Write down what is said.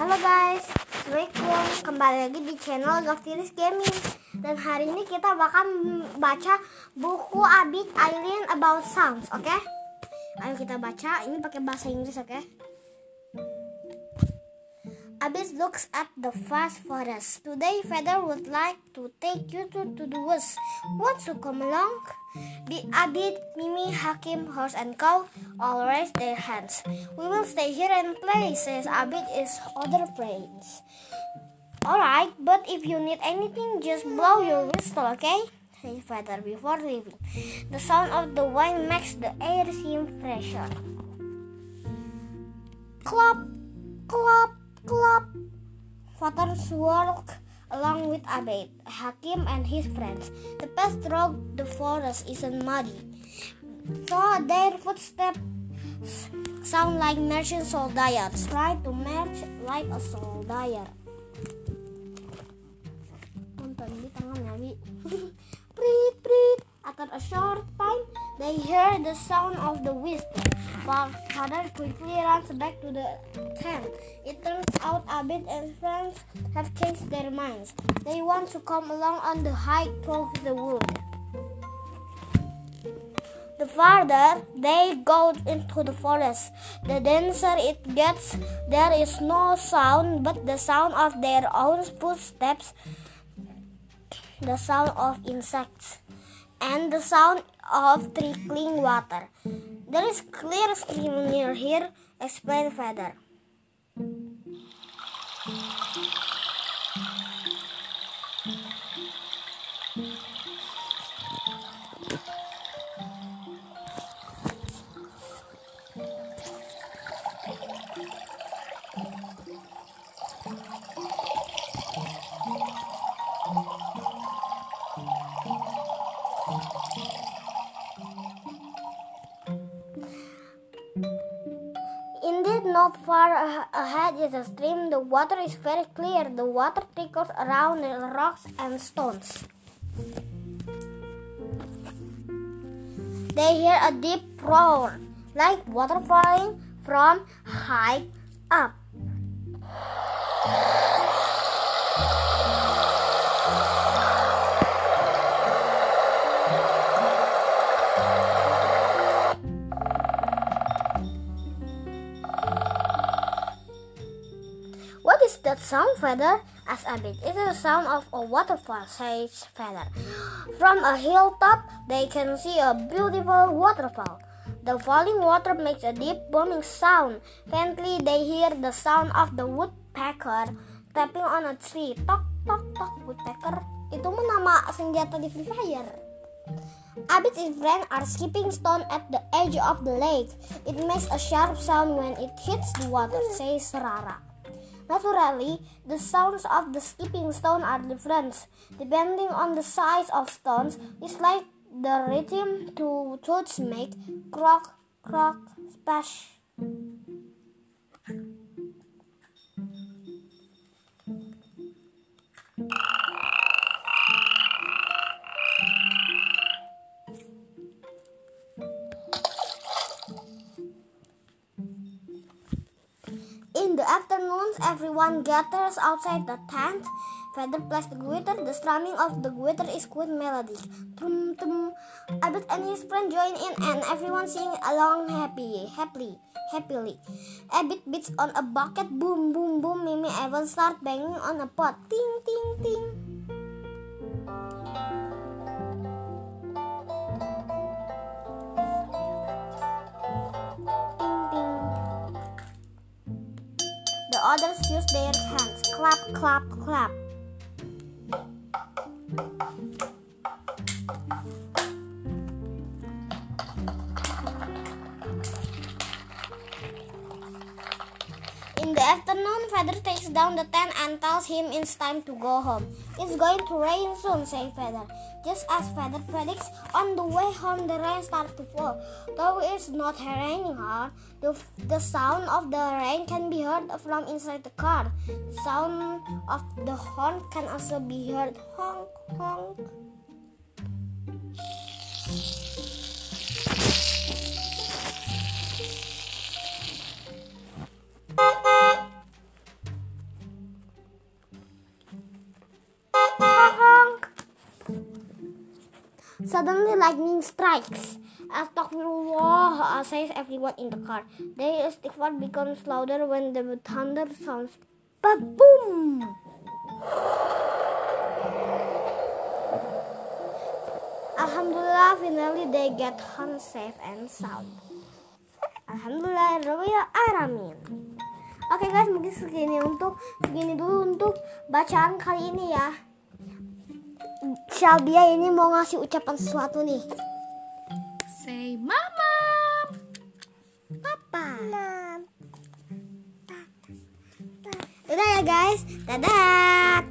Halo guys, Assalamualaikum Kembali lagi di channel Gaftiris Gaming Dan hari ini kita bakal baca buku Abid Aileen About Sounds, oke? Okay? Ayo kita baca, ini pakai bahasa Inggris, oke? Okay? Abid looks at the vast forest. Today, Feather would like to take you to, to the woods. Want to come along? The Abid, Mimi, Hakim, Horse, and Cow all raise their hands. We will stay here and play, says Abid is other friends. Alright, but if you need anything, just blow your whistle, okay? says Feather before leaving. The sound of the wind makes the air seem fresher. Clop, clop. Club. Father walked along with Abid, Hakim, and his friends. The path through the forest isn't muddy, so their footsteps sound like marching soldiers. Try to march like a soldier. Di prit, prit. After a short time, they hear the sound of the whistle. Father quickly runs back to the tent. It turns out Abid and friends have changed their minds. They want to come along on the hike through the wood. The farther they go into the forest, the denser it gets. There is no sound but the sound of their own footsteps, the sound of insects and the sound of trickling water. There is clear stream near here, explained Feather. Not far ahead is a stream. The water is very clear. The water trickles around the rocks and stones. They hear a deep roar, like water falling from high up. That sound, Feather? asked Abid. It is the sound of a waterfall, says Feather. From a hilltop, they can see a beautiful waterfall. The falling water makes a deep booming sound. Faintly, they hear the sound of the woodpecker tapping on a tree. Tok, tok, tok, woodpecker. Itu mah nama senjata di Free Fire. Abid and friend are skipping stone at the edge of the lake. It makes a sharp sound when it hits the water, says Rara. Naturally, the sounds of the skipping stone are different. Depending on the size of stones, it's like the rhythm to toots make croak, croak, splash. Afternoons, everyone gathers outside the tent. Feather plays the guitar. The strumming of the guitar is quite melodic. Tum tum. Abid and his friend join in, and everyone sing along happy, happily, happily. Abid beats on a bucket. Boom, boom, boom. Mimi Evans start banging on a pot. Ting, ting, ting. Others use their hands. Clap, clap, clap. The afternoon, Feather takes down the tent and tells him it's time to go home. It's going to rain soon, says Feather. Just as Feather predicts, on the way home the rain starts to fall. Though it's not raining hard, the, the sound of the rain can be heard from inside the car. The sound of the horn can also be heard honk, honk. Suddenly lightning strikes. Astaghfirullah, says everyone in the car. The istighfar becomes louder when the thunder sounds. Ba-boom! Alhamdulillah, finally they get home safe and sound. Alhamdulillah, Alamin. Oke okay guys, mungkin segini untuk segini dulu untuk bacaan kali ini ya. Shalbia ini mau ngasih ucapan sesuatu nih. Say mama. Papa. Udah ya guys, dadah.